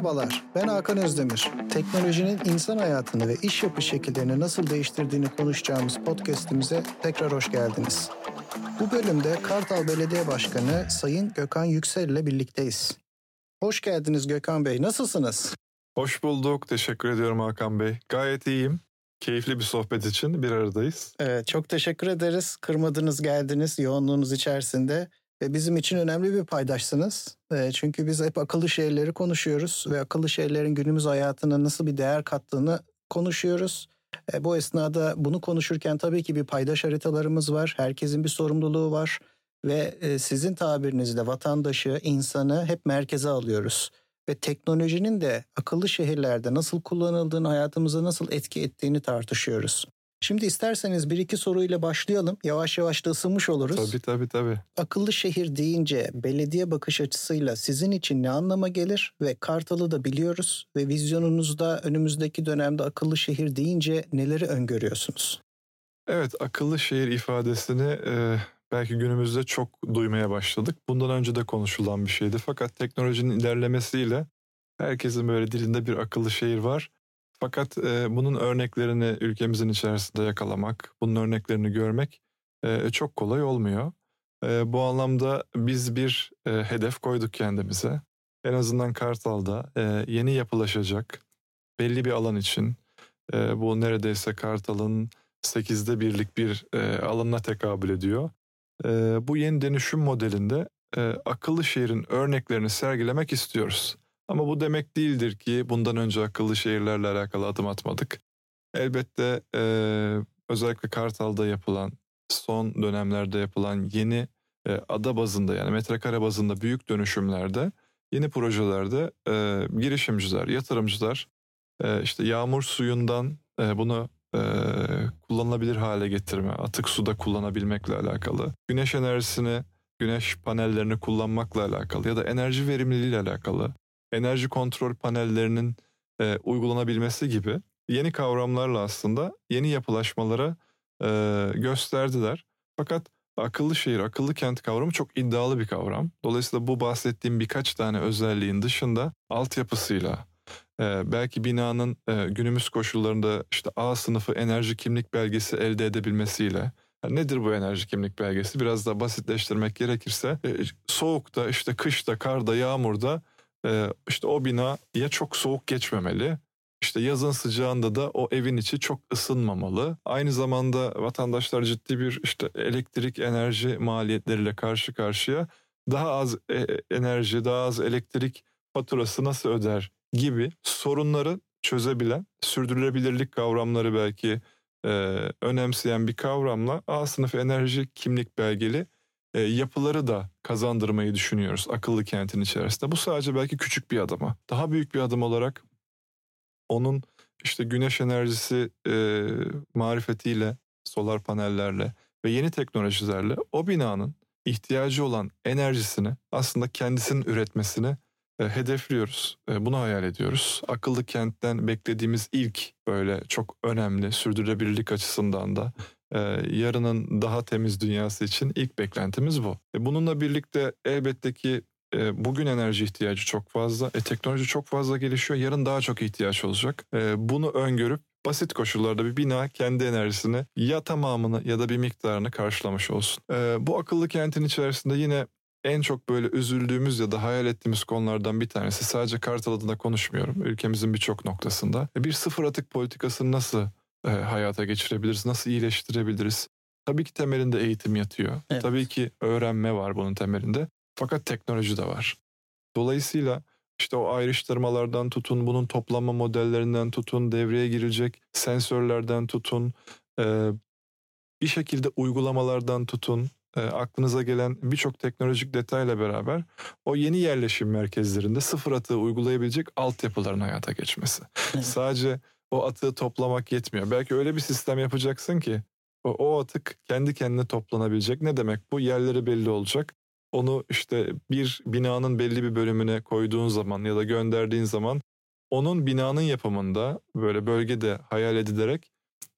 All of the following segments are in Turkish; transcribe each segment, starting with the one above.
Merhabalar, ben Hakan Özdemir. Teknolojinin insan hayatını ve iş yapış şekillerini nasıl değiştirdiğini konuşacağımız podcast'imize tekrar hoş geldiniz. Bu bölümde Kartal Belediye Başkanı Sayın Gökhan Yüksel ile birlikteyiz. Hoş geldiniz Gökhan Bey, nasılsınız? Hoş bulduk, teşekkür ediyorum Hakan Bey. Gayet iyiyim. Keyifli bir sohbet için bir aradayız. Evet, çok teşekkür ederiz. Kırmadınız, geldiniz yoğunluğunuz içerisinde. Ve bizim için önemli bir paydaşsınız. E, çünkü biz hep akıllı şehirleri konuşuyoruz ve akıllı şehirlerin günümüz hayatına nasıl bir değer kattığını konuşuyoruz. E, bu esnada bunu konuşurken tabii ki bir paydaş haritalarımız var. Herkesin bir sorumluluğu var ve e, sizin tabirinizle vatandaşı, insanı hep merkeze alıyoruz. Ve teknolojinin de akıllı şehirlerde nasıl kullanıldığını, hayatımıza nasıl etki ettiğini tartışıyoruz. Şimdi isterseniz bir iki soruyla başlayalım. Yavaş yavaş da ısınmış oluruz. Tabii tabii tabii. Akıllı şehir deyince belediye bakış açısıyla sizin için ne anlama gelir ve Kartal'ı da biliyoruz ve vizyonunuzda önümüzdeki dönemde akıllı şehir deyince neleri öngörüyorsunuz? Evet akıllı şehir ifadesini e, belki günümüzde çok duymaya başladık. Bundan önce de konuşulan bir şeydi fakat teknolojinin ilerlemesiyle herkesin böyle dilinde bir akıllı şehir var fakat e, bunun örneklerini ülkemizin içerisinde yakalamak, bunun örneklerini görmek e, çok kolay olmuyor. E, bu anlamda biz bir e, hedef koyduk kendimize. En azından Kartal'da e, yeni yapılaşacak belli bir alan için e, bu neredeyse Kartal'ın 8'de birlik bir e, alanına tekabül ediyor. E, bu yeni dönüşüm modelinde e, akıllı şehrin örneklerini sergilemek istiyoruz. Ama bu demek değildir ki bundan önce akıllı şehirlerle alakalı adım atmadık. Elbette e, özellikle Kartal'da yapılan, son dönemlerde yapılan yeni e, ada bazında yani metrekare bazında büyük dönüşümlerde, yeni projelerde e, girişimciler, yatırımcılar e, işte yağmur suyundan e, bunu e, kullanılabilir hale getirme, atık suda kullanabilmekle alakalı, güneş enerjisini, güneş panellerini kullanmakla alakalı ya da enerji verimliliği ile alakalı enerji kontrol panellerinin e, uygulanabilmesi gibi yeni kavramlarla aslında yeni yapılaşmalara e, gösterdiler. Fakat akıllı şehir, akıllı kent kavramı çok iddialı bir kavram. Dolayısıyla bu bahsettiğim birkaç tane özelliğin dışında altyapısıyla, e, belki binanın e, günümüz koşullarında işte A sınıfı enerji kimlik belgesi elde edebilmesiyle, Nedir bu enerji kimlik belgesi? Biraz da basitleştirmek gerekirse e, soğukta, işte kışta, karda, yağmurda e, işte o bina ya çok soğuk geçmemeli işte yazın sıcağında da o evin içi çok ısınmamalı. Aynı zamanda vatandaşlar ciddi bir işte elektrik enerji maliyetleriyle karşı karşıya daha az e, enerji, daha az elektrik faturası nasıl öder gibi sorunları çözebilen, sürdürülebilirlik kavramları belki e, önemseyen bir kavramla A sınıf enerji kimlik belgeli e, yapıları da kazandırmayı düşünüyoruz akıllı kentin içerisinde. Bu sadece belki küçük bir adıma. Daha büyük bir adım olarak onun işte güneş enerjisi e, marifetiyle, solar panellerle ve yeni teknolojilerle o binanın ihtiyacı olan enerjisini aslında kendisinin üretmesini e, hedefliyoruz. E, bunu hayal ediyoruz. Akıllı kentten beklediğimiz ilk böyle çok önemli sürdürülebilirlik açısından da e, yarının daha temiz dünyası için ilk beklentimiz bu. E, bununla birlikte elbette ki e, bugün enerji ihtiyacı çok fazla. E, teknoloji çok fazla gelişiyor. Yarın daha çok ihtiyaç olacak. E, bunu öngörüp basit koşullarda bir bina kendi enerjisini ya tamamını ya da bir miktarını karşılamış olsun. Bu akıllı kentin içerisinde yine en çok böyle üzüldüğümüz ya da hayal ettiğimiz konulardan bir tanesi sadece Kartal adına konuşmuyorum. Ülkemizin birçok noktasında. Bir sıfır atık politikasını nasıl e, hayata geçirebiliriz? Nasıl iyileştirebiliriz? Tabii ki temelinde eğitim yatıyor. Evet. Tabii ki öğrenme var bunun temelinde. Fakat teknoloji de var. Dolayısıyla işte o ayrıştırmalardan tutun, bunun toplanma modellerinden tutun, devreye girecek sensörlerden tutun, e, bir şekilde uygulamalardan tutun, e, aklınıza gelen birçok teknolojik detayla beraber o yeni yerleşim merkezlerinde sıfır atığı uygulayabilecek altyapıların hayata geçmesi. Evet. Sadece o atığı toplamak yetmiyor. Belki öyle bir sistem yapacaksın ki o, o atık kendi kendine toplanabilecek. Ne demek bu? Yerleri belli olacak. Onu işte bir binanın belli bir bölümüne koyduğun zaman ya da gönderdiğin zaman onun binanın yapımında böyle bölgede hayal edilerek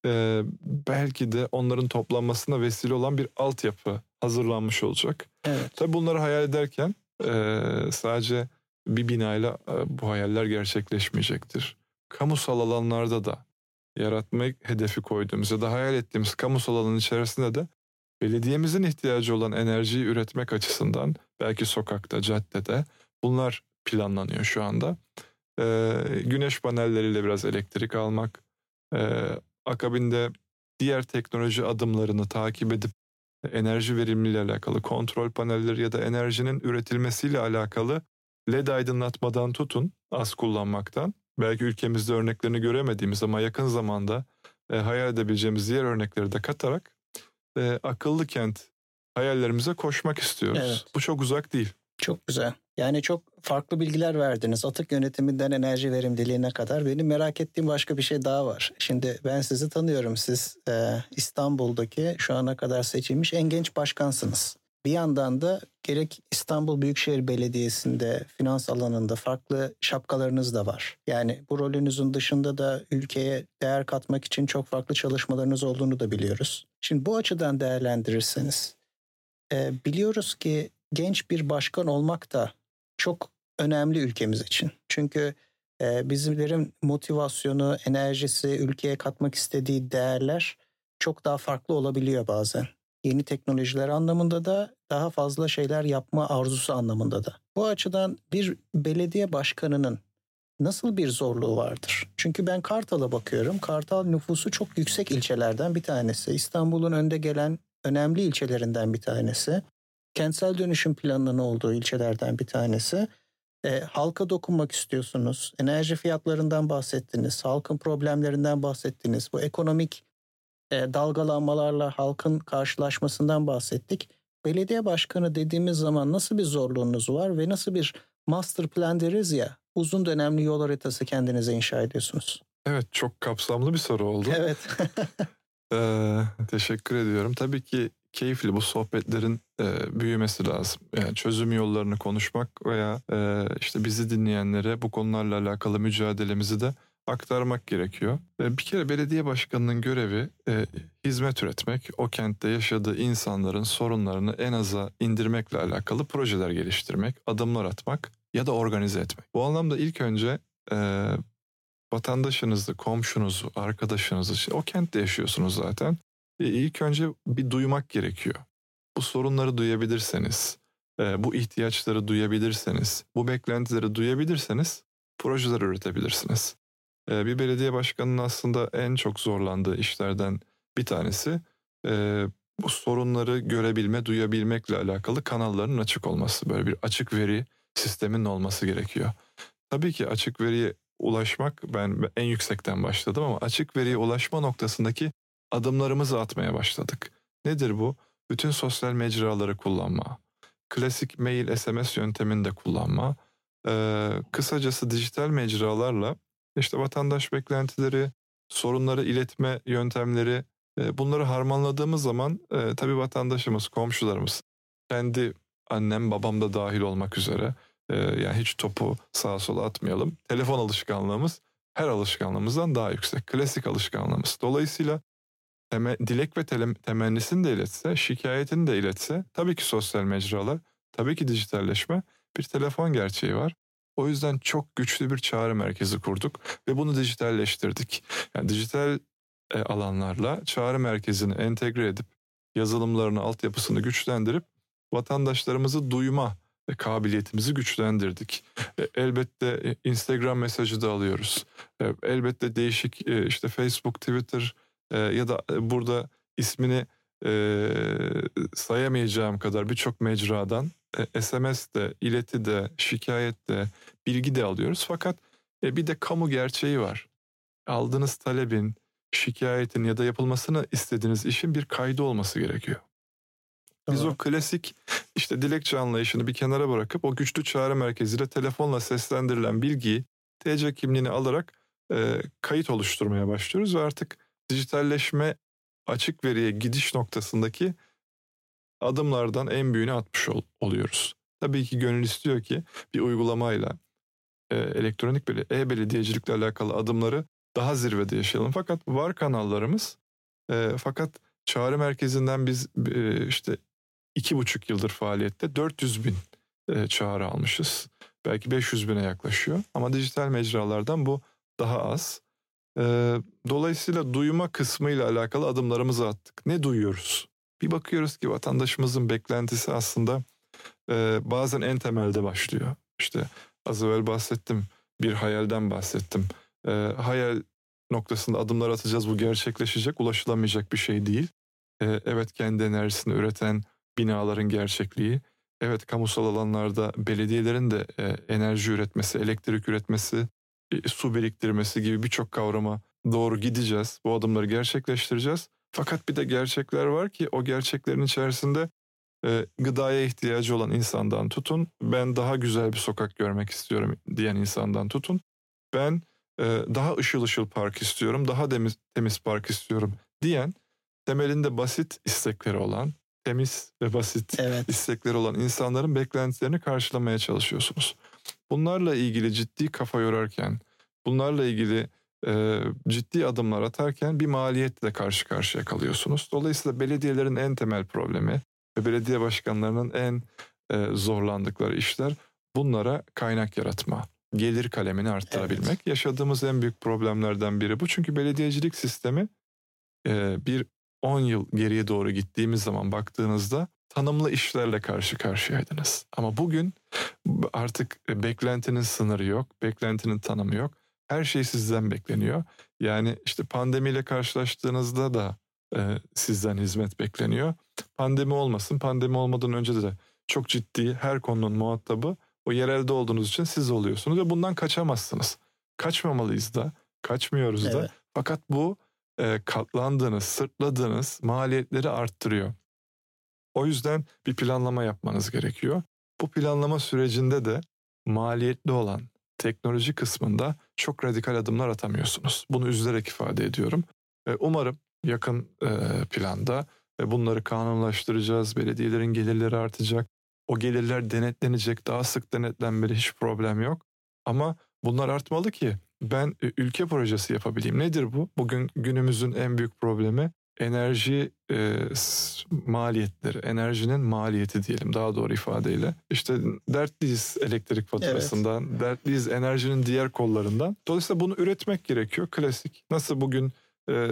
e, belki de onların toplanmasına vesile olan bir altyapı hazırlanmış olacak. Evet. Tabii bunları hayal ederken e, sadece bir binayla e, bu hayaller gerçekleşmeyecektir. Kamusal alanlarda da yaratmak hedefi koyduğumuz ya da hayal ettiğimiz kamusal alanın içerisinde de belediyemizin ihtiyacı olan enerjiyi üretmek açısından belki sokakta, caddede bunlar planlanıyor şu anda. Ee, güneş panelleriyle biraz elektrik almak, e, akabinde diğer teknoloji adımlarını takip edip enerji verimliliği alakalı kontrol panelleri ya da enerjinin üretilmesiyle alakalı LED aydınlatmadan tutun az kullanmaktan belki ülkemizde örneklerini göremediğimiz ama yakın zamanda e, hayal edebileceğimiz diğer örnekleri de katarak e, akıllı kent hayallerimize koşmak istiyoruz. Evet. Bu çok uzak değil. Çok güzel. Yani çok farklı bilgiler verdiniz. Atık yönetiminden enerji verimliliğine kadar. Benim merak ettiğim başka bir şey daha var. Şimdi ben sizi tanıyorum. Siz e, İstanbul'daki şu ana kadar seçilmiş en genç başkansınız. Bir yandan da gerek İstanbul Büyükşehir Belediyesi'nde finans alanında farklı şapkalarınız da var. Yani bu rolünüzün dışında da ülkeye değer katmak için çok farklı çalışmalarınız olduğunu da biliyoruz. Şimdi bu açıdan değerlendirirseniz e, biliyoruz ki genç bir başkan olmak da çok önemli ülkemiz için. Çünkü e, bizlerin motivasyonu, enerjisi, ülkeye katmak istediği değerler çok daha farklı olabiliyor bazen. Yeni teknolojiler anlamında da daha fazla şeyler yapma arzusu anlamında da. Bu açıdan bir belediye başkanının nasıl bir zorluğu vardır? Çünkü ben Kartal'a bakıyorum. Kartal nüfusu çok yüksek ilçelerden bir tanesi. İstanbul'un önde gelen önemli ilçelerinden bir tanesi kentsel dönüşüm planının olduğu ilçelerden bir tanesi. E, halka dokunmak istiyorsunuz. Enerji fiyatlarından bahsettiniz. Halkın problemlerinden bahsettiniz. Bu ekonomik e, dalgalanmalarla halkın karşılaşmasından bahsettik. Belediye başkanı dediğimiz zaman nasıl bir zorluğunuz var ve nasıl bir master plan deriz ya uzun dönemli yol haritası kendinize inşa ediyorsunuz? Evet çok kapsamlı bir soru oldu. Evet. ee, teşekkür ediyorum. Tabii ki keyifli bu sohbetlerin e, büyümesi lazım. Yani çözüm yollarını konuşmak veya e, işte bizi dinleyenlere bu konularla alakalı mücadelemizi de aktarmak gerekiyor. E, bir kere belediye başkanının görevi e, hizmet üretmek, o kentte yaşadığı insanların sorunlarını en aza indirmekle alakalı projeler geliştirmek, adımlar atmak ya da organize etmek. Bu anlamda ilk önce e, vatandaşınızı, komşunuzu, arkadaşınızı, o kentte yaşıyorsunuz zaten. E, ilk önce bir duymak gerekiyor. Bu sorunları duyabilirseniz, e, bu ihtiyaçları duyabilirseniz, bu beklentileri duyabilirseniz projeler üretebilirsiniz. Bir belediye başkanının aslında en çok zorlandığı işlerden bir tanesi bu sorunları görebilme, duyabilmekle alakalı kanalların açık olması. Böyle bir açık veri sisteminin olması gerekiyor. Tabii ki açık veriye ulaşmak ben en yüksekten başladım ama açık veriye ulaşma noktasındaki adımlarımızı atmaya başladık. Nedir bu? Bütün sosyal mecraları kullanma, klasik mail SMS yöntemini de kullanma, ee, kısacası dijital mecralarla işte vatandaş beklentileri, sorunları iletme yöntemleri bunları harmanladığımız zaman tabii vatandaşımız, komşularımız, kendi annem babam da dahil olmak üzere yani hiç topu sağa sola atmayalım. Telefon alışkanlığımız her alışkanlığımızdan daha yüksek. Klasik alışkanlığımız. Dolayısıyla teme, dilek ve tele, temennisini de iletse, şikayetini de iletse tabii ki sosyal mecralar, tabii ki dijitalleşme bir telefon gerçeği var. O yüzden çok güçlü bir çağrı merkezi kurduk ve bunu dijitalleştirdik. Yani dijital e, alanlarla çağrı merkezini entegre edip yazılımlarını, altyapısını güçlendirip vatandaşlarımızı duyma kabiliyetimizi güçlendirdik. E, elbette e, Instagram mesajı da alıyoruz. Elbette değişik işte Facebook, Twitter ya da burada ismini sayamayacağım kadar birçok mecradan SMS de, ileti de, şikayet de, bilgi de alıyoruz. Fakat e, bir de kamu gerçeği var. Aldığınız talebin, şikayetin ya da yapılmasını istediğiniz işin bir kaydı olması gerekiyor. Biz tamam. o klasik işte dilekçe anlayışını bir kenara bırakıp o güçlü çağrı merkeziyle telefonla seslendirilen bilgiyi TC kimliğini alarak e, kayıt oluşturmaya başlıyoruz ve artık dijitalleşme açık veriye gidiş noktasındaki adımlardan en büyüğünü atmış ol, oluyoruz. Tabii ki gönül istiyor ki bir uygulamayla e, elektronik e-belediyecilikle alakalı adımları daha zirvede yaşayalım. Fakat var kanallarımız e, fakat çağrı merkezinden biz e, işte iki buçuk yıldır faaliyette 400 bin e, çağrı almışız. belki 500 bine yaklaşıyor. Ama dijital mecralardan bu daha az. Ee, dolayısıyla duyma kısmıyla alakalı adımlarımızı attık. Ne duyuyoruz? Bir bakıyoruz ki vatandaşımızın beklentisi aslında e, bazen en temelde başlıyor. İşte az evvel bahsettim, bir hayalden bahsettim. E, hayal noktasında adımlar atacağız bu gerçekleşecek, ulaşılamayacak bir şey değil. E, evet kendi enerjisini üreten binaların gerçekliği. Evet kamusal alanlarda belediyelerin de e, enerji üretmesi, elektrik üretmesi, e, su biriktirmesi gibi birçok kavrama doğru gideceğiz. Bu adımları gerçekleştireceğiz. Fakat bir de gerçekler var ki o gerçeklerin içerisinde e, gıdaya ihtiyacı olan insandan tutun, ben daha güzel bir sokak görmek istiyorum diyen insandan tutun, ben e, daha ışıl ışıl park istiyorum, daha temiz, temiz park istiyorum diyen temelinde basit istekleri olan, temiz ve basit evet. istekleri olan insanların beklentilerini karşılamaya çalışıyorsunuz. Bunlarla ilgili ciddi kafa yorarken, bunlarla ilgili e, ciddi adımlar atarken bir maliyetle karşı karşıya kalıyorsunuz. Dolayısıyla belediyelerin en temel problemi ve belediye başkanlarının en e, zorlandıkları işler bunlara kaynak yaratma, gelir kalemini arttırabilmek. Evet. Yaşadığımız en büyük problemlerden biri bu. Çünkü belediyecilik sistemi e, bir 10 yıl geriye doğru gittiğimiz zaman baktığınızda tanımlı işlerle karşı karşıyaydınız. Ama bugün artık beklentinin sınırı yok, beklentinin tanımı yok. Her şey sizden bekleniyor. Yani işte pandemiyle karşılaştığınızda da e, sizden hizmet bekleniyor. Pandemi olmasın, pandemi olmadan önce de çok ciddi her konunun muhatabı o yerelde olduğunuz için siz oluyorsunuz ve bundan kaçamazsınız. Kaçmamalıyız da, kaçmıyoruz evet. da. Fakat bu e, katlandığınız, sırtladığınız maliyetleri arttırıyor. O yüzden bir planlama yapmanız gerekiyor. Bu planlama sürecinde de maliyetli olan teknoloji kısmında çok radikal adımlar atamıyorsunuz. Bunu üzülerek ifade ediyorum. E, umarım yakın e, planda ve bunları kanunlaştıracağız. Belediyelerin gelirleri artacak. O gelirler denetlenecek. Daha sık denetlenmeli hiç problem yok. Ama bunlar artmalı ki ben e, ülke projesi yapabileyim. Nedir bu? Bugün günümüzün en büyük problemi enerji e, maliyetleri, enerjinin maliyeti diyelim daha doğru ifadeyle. İşte dertliyiz elektrik faturasından, evet. dertliyiz enerjinin diğer kollarından. Dolayısıyla bunu üretmek gerekiyor. Klasik. Nasıl bugün e,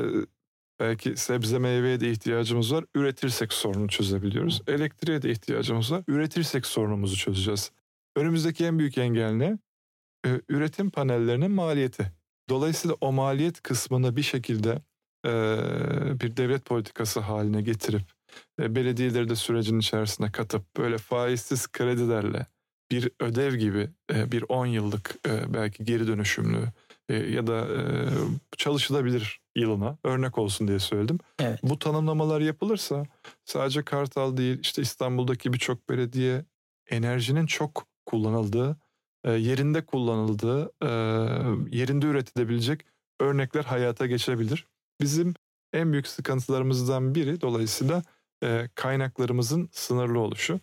belki sebze meyveye de ihtiyacımız var. Üretirsek sorunu çözebiliyoruz. Elektriğe de ihtiyacımız var. Üretirsek sorunumuzu çözeceğiz. Önümüzdeki en büyük engel ne? Ee, üretim panellerinin maliyeti. Dolayısıyla o maliyet kısmını bir şekilde e, bir devlet politikası haline getirip e, belediyeleri de sürecin içerisine katıp böyle faizsiz kredilerle bir ödev gibi e, bir 10 yıllık e, belki geri dönüşümlü ya da çalışılabilir yılına örnek olsun diye söyledim. Evet. Bu tanımlamalar yapılırsa sadece Kartal değil işte İstanbul'daki birçok belediye enerjinin çok kullanıldığı, yerinde kullanıldığı, yerinde üretilebilecek örnekler hayata geçebilir. Bizim en büyük sıkıntılarımızdan biri dolayısıyla e, kaynaklarımızın sınırlı oluşu.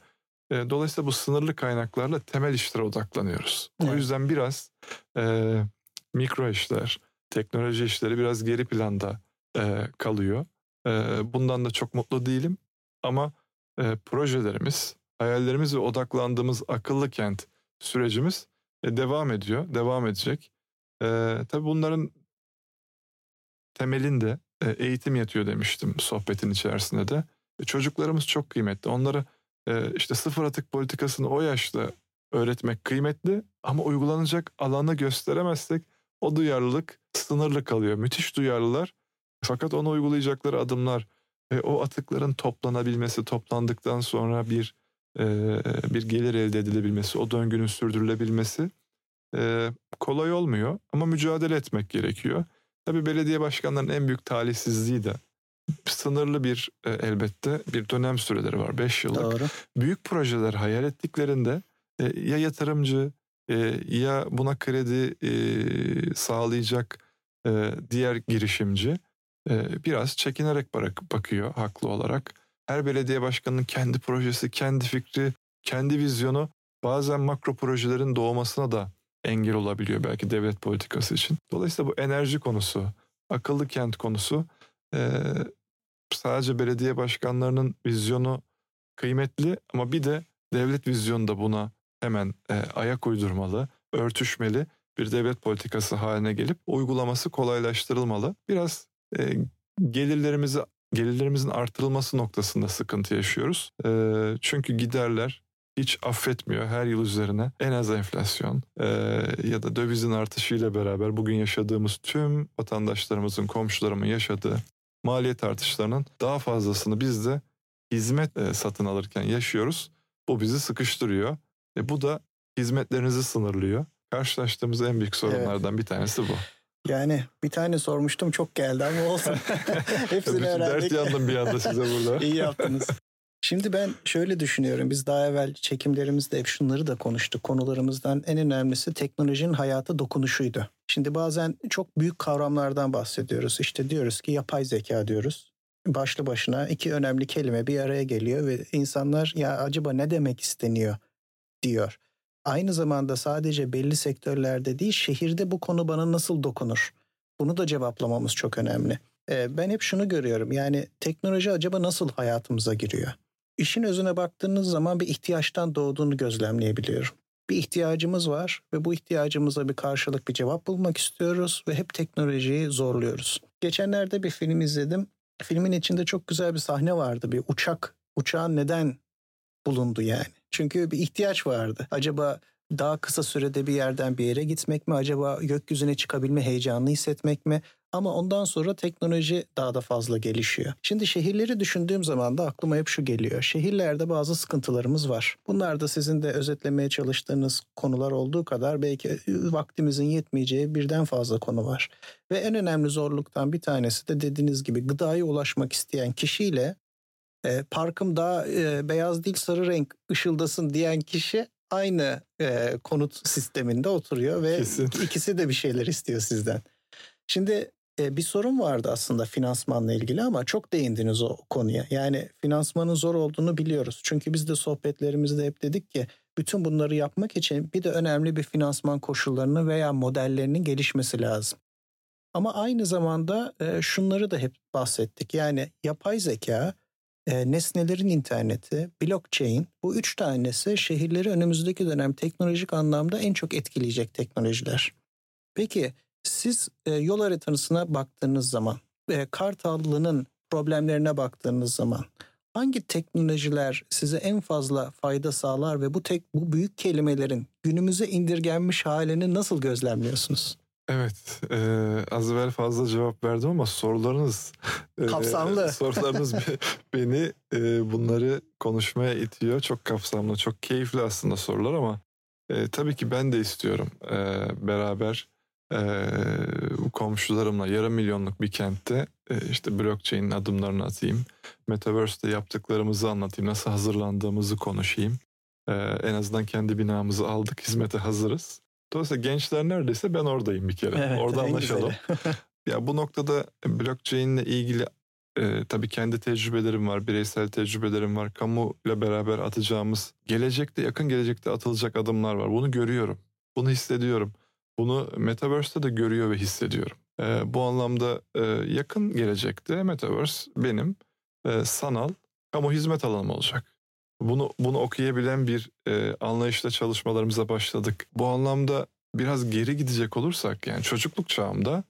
E, dolayısıyla bu sınırlı kaynaklarla temel işlere odaklanıyoruz. Evet. O yüzden biraz e, mikro işler, teknoloji işleri biraz geri planda e, kalıyor. E, bundan da çok mutlu değilim ama e, projelerimiz, hayallerimiz ve odaklandığımız akıllı kent sürecimiz e, devam ediyor, devam edecek. E, tabii bunların temelinde e, eğitim yatıyor demiştim sohbetin içerisinde de. E, çocuklarımız çok kıymetli. Onları e, işte sıfır atık politikasını o yaşta öğretmek kıymetli ama uygulanacak alanı gösteremezsek o duyarlılık sınırlı kalıyor. Müthiş duyarlılar fakat onu uygulayacakları adımlar ve o atıkların toplanabilmesi, toplandıktan sonra bir e, bir gelir elde edilebilmesi, o döngünün sürdürülebilmesi e, kolay olmuyor ama mücadele etmek gerekiyor. Tabii belediye başkanlarının en büyük talihsizliği de sınırlı bir e, elbette bir dönem süreleri var 5 yıllık. Doğru. Büyük projeler hayal ettiklerinde e, ya yatırımcı e, ya buna kredi e, sağlayacak e, diğer girişimci e, biraz çekinerek bakıyor haklı olarak. Her belediye başkanının kendi projesi, kendi fikri, kendi vizyonu bazen makro projelerin doğmasına da engel olabiliyor belki devlet politikası için. Dolayısıyla bu enerji konusu, akıllı kent konusu e, sadece belediye başkanlarının vizyonu kıymetli ama bir de devlet vizyonu da buna hemen e, ayak uydurmalı, örtüşmeli bir devlet politikası haline gelip uygulaması kolaylaştırılmalı. Biraz e, gelirlerimizi gelirlerimizin artırılması noktasında sıkıntı yaşıyoruz. E, çünkü giderler hiç affetmiyor her yıl üzerine en az enflasyon e, ya da dövizin artışıyla beraber bugün yaşadığımız tüm vatandaşlarımızın, komşularımın yaşadığı maliyet artışlarının daha fazlasını biz de hizmet e, satın alırken yaşıyoruz. Bu bizi sıkıştırıyor. E, bu da hizmetlerinizi sınırlıyor. Karşılaştığımız en büyük sorunlardan evet. bir tanesi bu. Yani bir tane sormuştum çok geldi ama olsun. Hepsini öğrendik. Dert yandım bir anda size burada. İyi yaptınız. Şimdi ben şöyle düşünüyorum. Biz daha evvel çekimlerimizde hep şunları da konuştuk. Konularımızdan en önemlisi teknolojinin hayata dokunuşuydu. Şimdi bazen çok büyük kavramlardan bahsediyoruz. İşte diyoruz ki yapay zeka diyoruz. Başlı başına iki önemli kelime bir araya geliyor ve insanlar ya acaba ne demek isteniyor diyor. Aynı zamanda sadece belli sektörlerde değil şehirde bu konu bana nasıl dokunur? Bunu da cevaplamamız çok önemli. Ben hep şunu görüyorum yani teknoloji acaba nasıl hayatımıza giriyor? İşin özüne baktığınız zaman bir ihtiyaçtan doğduğunu gözlemleyebiliyorum. Bir ihtiyacımız var ve bu ihtiyacımıza bir karşılık bir cevap bulmak istiyoruz ve hep teknolojiyi zorluyoruz. Geçenlerde bir film izledim. Filmin içinde çok güzel bir sahne vardı. Bir uçak, uçağın neden bulundu yani. Çünkü bir ihtiyaç vardı. Acaba daha kısa sürede bir yerden bir yere gitmek mi? Acaba gökyüzüne çıkabilme heyecanını hissetmek mi? Ama ondan sonra teknoloji daha da fazla gelişiyor. Şimdi şehirleri düşündüğüm zaman da aklıma hep şu geliyor. Şehirlerde bazı sıkıntılarımız var. Bunlar da sizin de özetlemeye çalıştığınız konular olduğu kadar belki vaktimizin yetmeyeceği birden fazla konu var. Ve en önemli zorluktan bir tanesi de dediğiniz gibi gıdaya ulaşmak isteyen kişiyle e, parkım daha e, beyaz değil sarı renk ışıldasın diyen kişi aynı e, konut sisteminde oturuyor ve Kesin. ikisi de bir şeyler istiyor sizden. Şimdi bir sorun vardı aslında finansmanla ilgili ama çok değindiniz o konuya. Yani finansmanın zor olduğunu biliyoruz. Çünkü biz de sohbetlerimizde hep dedik ki bütün bunları yapmak için bir de önemli bir finansman koşullarını veya modellerinin gelişmesi lazım. Ama aynı zamanda e, şunları da hep bahsettik. Yani yapay zeka, e, nesnelerin interneti, blockchain bu üç tanesi şehirleri önümüzdeki dönem teknolojik anlamda en çok etkileyecek teknolojiler. Peki siz e, yol haritasına baktığınız zaman, e, Kartallı'nın problemlerine baktığınız zaman hangi teknolojiler size en fazla fayda sağlar ve bu tek bu büyük kelimelerin günümüze indirgenmiş halini nasıl gözlemliyorsunuz? Evet, e, az evvel fazla cevap verdim ama sorularınız kapsamlı. E, sorularınız beni e, bunları konuşmaya itiyor. Çok kapsamlı, çok keyifli aslında sorular ama e, tabii ki ben de istiyorum e, beraber e, komşularımla yarım milyonluk bir kentte e, işte blockchain'in adımlarını atayım. Metaverse'de yaptıklarımızı anlatayım. Nasıl hazırlandığımızı konuşayım. E, en azından kendi binamızı aldık. Hizmete hazırız. Dolayısıyla gençler neredeyse ben oradayım bir kere. Evet, Orada anlaşalım. ya bu noktada blockchain ile ilgili e, tabii kendi tecrübelerim var, bireysel tecrübelerim var. Kamu ile beraber atacağımız, gelecekte yakın gelecekte atılacak adımlar var. Bunu görüyorum. Bunu hissediyorum. Bunu Metaverse'te de görüyor ve hissediyorum. E, bu anlamda e, yakın gelecekte Metaverse benim e, sanal kamu hizmet alanım olacak. Bunu bunu okuyabilen bir e, anlayışla çalışmalarımıza başladık. Bu anlamda biraz geri gidecek olursak yani çocukluk çağımda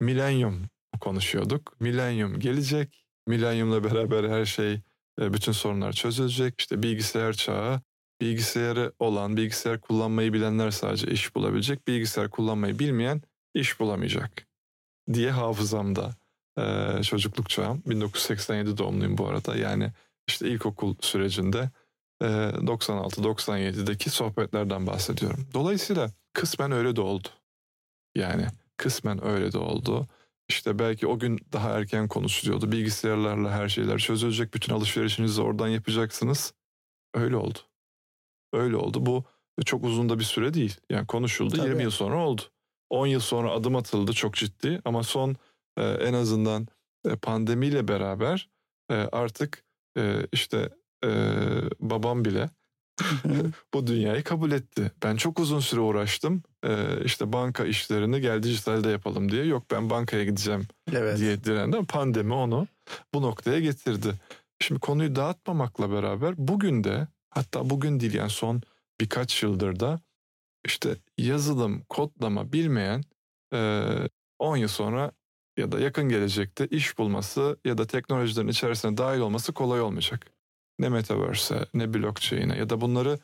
milenyum konuşuyorduk. Milenyum gelecek. Milenyumla beraber her şey, e, bütün sorunlar çözülecek. İşte bilgisayar çağı, bilgisayarı olan, bilgisayar kullanmayı bilenler sadece iş bulabilecek. Bilgisayar kullanmayı bilmeyen iş bulamayacak diye hafızamda e, çocukluk çağım. 1987 doğumluyum bu arada. Yani işte ilkokul sürecinde 96-97'deki sohbetlerden bahsediyorum. Dolayısıyla kısmen öyle de oldu. Yani kısmen öyle de oldu. İşte belki o gün daha erken konuşuluyordu. Bilgisayarlarla her şeyler çözülecek. Bütün alışverişinizi oradan yapacaksınız. Öyle oldu. Öyle oldu. Bu çok uzun da bir süre değil. Yani konuşuldu. Tabii. 20 yıl sonra oldu. 10 yıl sonra adım atıldı çok ciddi. Ama son e, en azından e, pandemiyle beraber e, artık e, işte e, babam bile bu dünyayı kabul etti. Ben çok uzun süre uğraştım. Ee, işte banka işlerini gel dijitalde yapalım diye. Yok ben bankaya gideceğim evet. diye direndi. Pandemi onu bu noktaya getirdi. Şimdi konuyu dağıtmamakla beraber bugün de hatta bugün değil yani son birkaç yıldır da işte yazılım, kodlama bilmeyen 10 yıl sonra ya da yakın gelecekte iş bulması ya da teknolojilerin içerisine dahil olması kolay olmayacak. Ne metaverse'e ne blockchain'e ya da bunları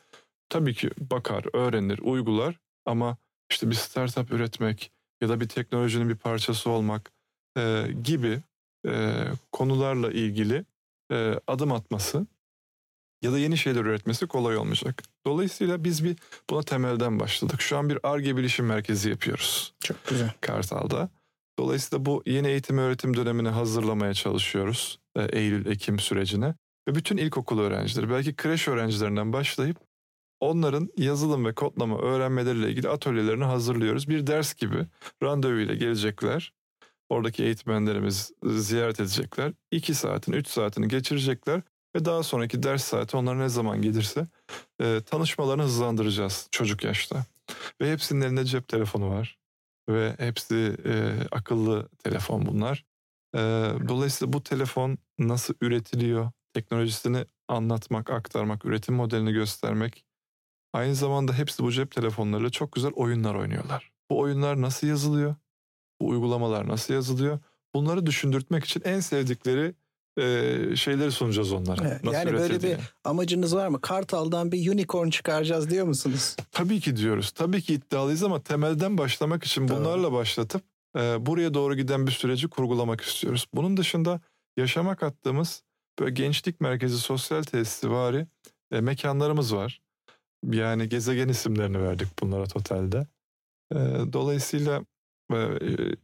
tabii ki bakar, öğrenir, uygular ama işte bir startup üretmek ya da bir teknolojinin bir parçası olmak e, gibi e, konularla ilgili e, adım atması ya da yeni şeyler üretmesi kolay olmayacak. Dolayısıyla biz bir buna temelden başladık. Şu an bir ARGE bilişim merkezi yapıyoruz. Çok güzel. Kartal'da. Dolayısıyla bu yeni eğitim öğretim dönemini hazırlamaya çalışıyoruz. E, Eylül-Ekim sürecine. Ve bütün ilkokul öğrencileri, belki kreş öğrencilerinden başlayıp onların yazılım ve kodlama öğrenmeleriyle ilgili atölyelerini hazırlıyoruz. Bir ders gibi randevu ile gelecekler. Oradaki eğitmenlerimiz ziyaret edecekler. 2 saatin, 3 saatini geçirecekler ve daha sonraki ders saati onlara ne zaman gelirse e, tanışmalarını hızlandıracağız çocuk yaşta. Ve hepsinin elinde cep telefonu var ve hepsi e, akıllı telefon bunlar. E, dolayısıyla bu telefon nasıl üretiliyor, teknolojisini anlatmak, aktarmak, üretim modelini göstermek. Aynı zamanda hepsi bu cep telefonlarıyla çok güzel oyunlar oynuyorlar. Bu oyunlar nasıl yazılıyor? Bu uygulamalar nasıl yazılıyor? Bunları düşündürtmek için en sevdikleri e, şeyleri sunacağız onlara. Evet, yani böyle bir amacınız var mı? Kartal'dan bir unicorn çıkaracağız diyor musunuz? Tabii ki diyoruz. Tabii ki iddialıyız ama temelden başlamak için tamam. bunlarla başlatıp e, buraya doğru giden bir süreci kurgulamak istiyoruz. Bunun dışında yaşama kattığımız böyle gençlik merkezi sosyal tesisi vari e, mekanlarımız var. Yani gezegen isimlerini verdik bunlara totalde. E, dolayısıyla e,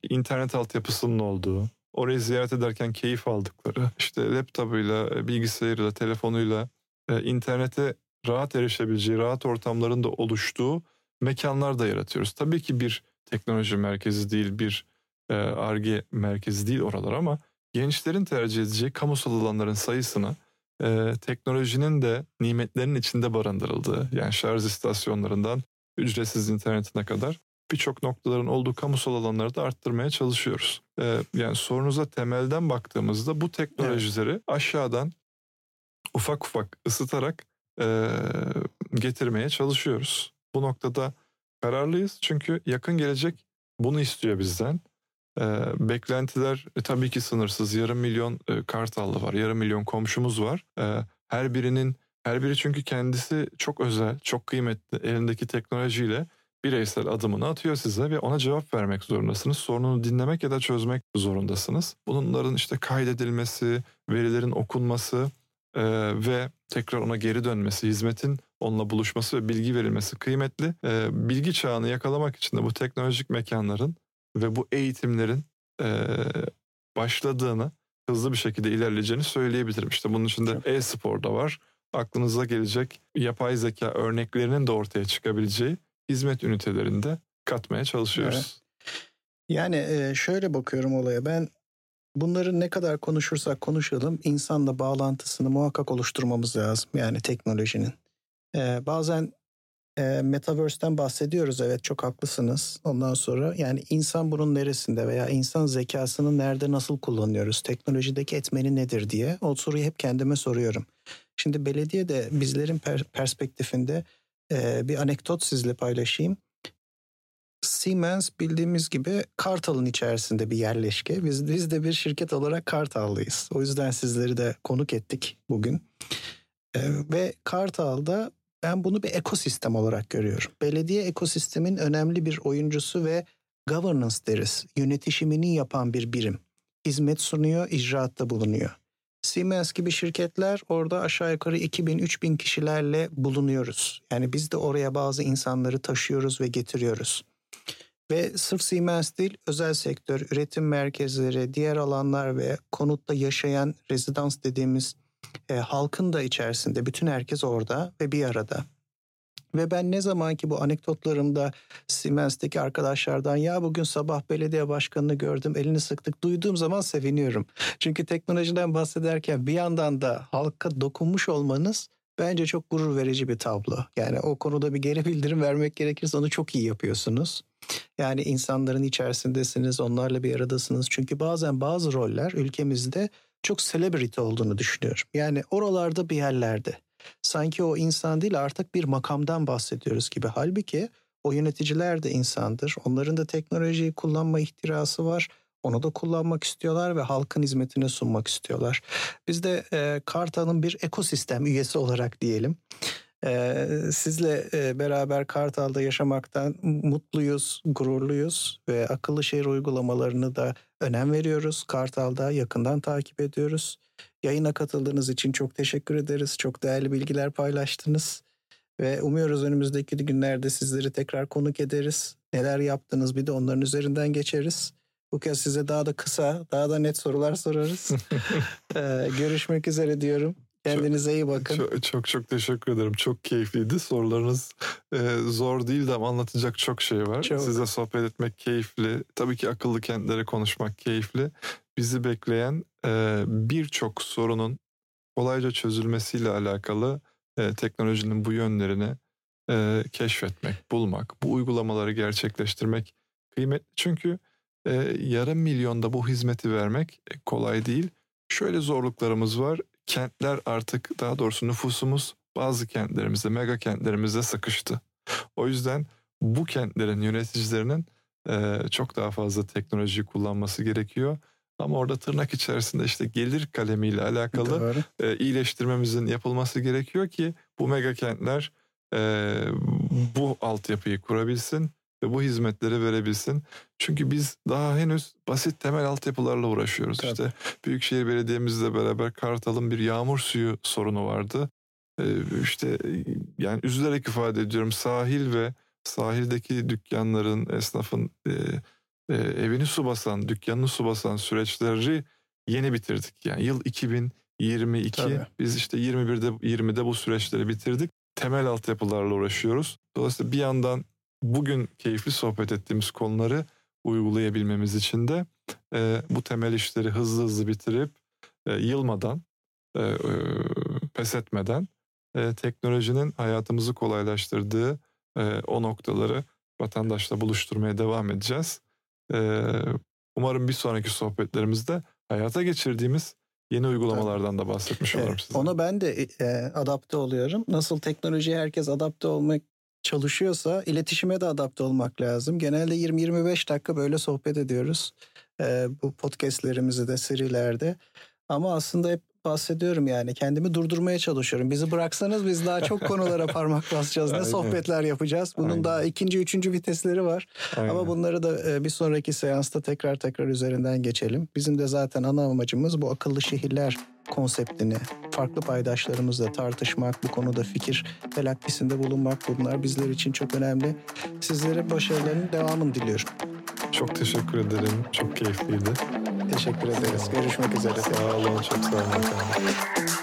internet altyapısının olduğu, orayı ziyaret ederken keyif aldıkları, işte laptopuyla, e, bilgisayarıyla, telefonuyla e, internete rahat erişebileceği, rahat ortamların da oluştuğu mekanlar da yaratıyoruz. Tabii ki bir teknoloji merkezi değil, bir ARGE merkezi değil oralar ama gençlerin tercih edeceği kamusal alanların sayısını e, teknolojinin de nimetlerinin içinde barındırıldığı yani şarj istasyonlarından ücretsiz internetine kadar birçok noktaların olduğu kamusal alanları da arttırmaya çalışıyoruz. Ee, yani sorunuza temelden baktığımızda bu teknolojileri evet. aşağıdan ufak ufak ısıtarak e, getirmeye çalışıyoruz. Bu noktada kararlıyız çünkü yakın gelecek bunu istiyor bizden. E, beklentiler e, tabii ki sınırsız. Yarım milyon e, Kartallı var, yarım milyon komşumuz var. E, her birinin, her biri çünkü kendisi çok özel, çok kıymetli elindeki teknolojiyle bireysel adımını atıyor size ve ona cevap vermek zorundasınız. Sorununu dinlemek ya da çözmek zorundasınız. Bunların işte kaydedilmesi, verilerin okunması e, ve tekrar ona geri dönmesi, hizmetin onunla buluşması ve bilgi verilmesi kıymetli. E, bilgi çağını yakalamak için de bu teknolojik mekanların ve bu eğitimlerin e, başladığını, hızlı bir şekilde ilerleyeceğini söyleyebilirim. İşte bunun içinde e-spor da var. Aklınıza gelecek yapay zeka örneklerinin de ortaya çıkabileceği hizmet ünitelerinde katmaya çalışıyoruz. Yani şöyle bakıyorum olaya ben bunları ne kadar konuşursak konuşalım insanla bağlantısını muhakkak oluşturmamız lazım yani teknolojinin. Bazen Metaverse'den bahsediyoruz evet çok haklısınız. Ondan sonra yani insan bunun neresinde veya insan zekasını nerede nasıl kullanıyoruz? Teknolojideki etmeni nedir diye o soruyu hep kendime soruyorum. Şimdi belediye de bizlerin perspektifinde bir anekdot sizle paylaşayım. Siemens bildiğimiz gibi Kartal'ın içerisinde bir yerleşke. Biz, biz de bir şirket olarak Kartal'lıyız. O yüzden sizleri de konuk ettik bugün. Ve Kartal'da ben bunu bir ekosistem olarak görüyorum. Belediye ekosistemin önemli bir oyuncusu ve governance deriz. Yönetişimini yapan bir birim. Hizmet sunuyor, icraatta bulunuyor. Siemens gibi şirketler orada aşağı yukarı 2000-3000 kişilerle bulunuyoruz. Yani biz de oraya bazı insanları taşıyoruz ve getiriyoruz. Ve sırf Siemens değil özel sektör, üretim merkezleri, diğer alanlar ve konutta yaşayan rezidans dediğimiz e, halkın da içerisinde bütün herkes orada ve bir arada. Ve ben ne zaman ki bu anekdotlarımda Siemens'teki arkadaşlardan ya bugün sabah belediye başkanını gördüm elini sıktık duyduğum zaman seviniyorum. Çünkü teknolojiden bahsederken bir yandan da halka dokunmuş olmanız bence çok gurur verici bir tablo. Yani o konuda bir geri bildirim vermek gerekirse onu çok iyi yapıyorsunuz. Yani insanların içerisindesiniz, onlarla bir aradasınız. Çünkü bazen bazı roller ülkemizde çok celebrity olduğunu düşünüyorum. Yani oralarda bir yerlerde. Sanki o insan değil artık bir makamdan bahsediyoruz gibi. Halbuki o yöneticiler de insandır. Onların da teknolojiyi kullanma ihtirası var. Onu da kullanmak istiyorlar ve halkın hizmetine sunmak istiyorlar. Biz de e, Kartal'ın bir ekosistem üyesi olarak diyelim. E, sizle e, beraber Kartal'da yaşamaktan mutluyuz, gururluyuz ve akıllı şehir uygulamalarını da önem veriyoruz. Kartal'da yakından takip ediyoruz. Yayına katıldığınız için çok teşekkür ederiz. Çok değerli bilgiler paylaştınız. Ve umuyoruz önümüzdeki günlerde sizleri tekrar konuk ederiz. Neler yaptınız bir de onların üzerinden geçeriz. Bu kez size daha da kısa, daha da net sorular sorarız. ee, görüşmek üzere diyorum. Kendinize çok, iyi bakın. Çok, çok çok teşekkür ederim. Çok keyifliydi. Sorularınız e, zor değildi ama anlatacak çok şey var. Çok. Size sohbet etmek keyifli. Tabii ki akıllı kentlere konuşmak keyifli. Bizi bekleyen e, birçok sorunun kolayca çözülmesiyle alakalı e, teknolojinin bu yönlerini e, keşfetmek, bulmak, bu uygulamaları gerçekleştirmek kıymetli. Çünkü e, yarım milyonda bu hizmeti vermek e, kolay değil. Şöyle zorluklarımız var. Kentler artık daha doğrusu nüfusumuz bazı kentlerimizde, mega kentlerimizde sıkıştı. O yüzden bu kentlerin yöneticilerinin e, çok daha fazla teknoloji kullanması gerekiyor. Ama orada tırnak içerisinde işte gelir kalemiyle alakalı e, iyileştirmemizin yapılması gerekiyor ki bu mega kentler e, bu altyapıyı kurabilsin ve bu hizmetleri verebilsin. Çünkü biz daha henüz basit temel altyapılarla uğraşıyoruz. Tabii. İşte Büyükşehir Belediye'mizle beraber Kartal'ın bir yağmur suyu sorunu vardı. Ee, işte yani üzülerek ifade ediyorum sahil ve sahildeki dükkanların, esnafın e, e, evini su basan, dükkanını su basan süreçleri yeni bitirdik. Yani yıl 2022 Tabii. biz işte 21'de 20'de bu süreçleri bitirdik. Temel altyapılarla uğraşıyoruz. Dolayısıyla bir yandan bugün keyifli sohbet ettiğimiz konuları uygulayabilmemiz için de e, bu temel işleri hızlı hızlı bitirip e, yılmadan, e, e, pes etmeden e, teknolojinin hayatımızı kolaylaştırdığı e, o noktaları vatandaşla buluşturmaya devam edeceğiz. Umarım bir sonraki sohbetlerimizde hayata geçirdiğimiz yeni uygulamalardan da bahsetmiş olurum size. Ona ben de e, adapte oluyorum. Nasıl teknolojiye herkes adapte olmak çalışıyorsa iletişime de adapte olmak lazım. Genelde 20-25 dakika böyle sohbet ediyoruz. E, bu podcastlerimizde de serilerde. Ama aslında hep bahsediyorum yani kendimi durdurmaya çalışıyorum. Bizi bıraksanız biz daha çok konulara parmak basacağız. Ne sohbetler yapacağız. Bunun Aynen. daha ikinci, üçüncü vitesleri var. Aynen. Ama bunları da e, bir sonraki seansta tekrar tekrar üzerinden geçelim. Bizim de zaten ana amacımız bu akıllı şehirler konseptini farklı paydaşlarımızla tartışmak, bu konuda fikir telakkisinde bulunmak bunlar bizler için çok önemli. Sizlere başarıların devamını diliyorum. Çok teşekkür ederim. Çok keyifliydi. Teşekkür ederiz. Görüşmek üzere. Sağ olun. Çok sağ olun.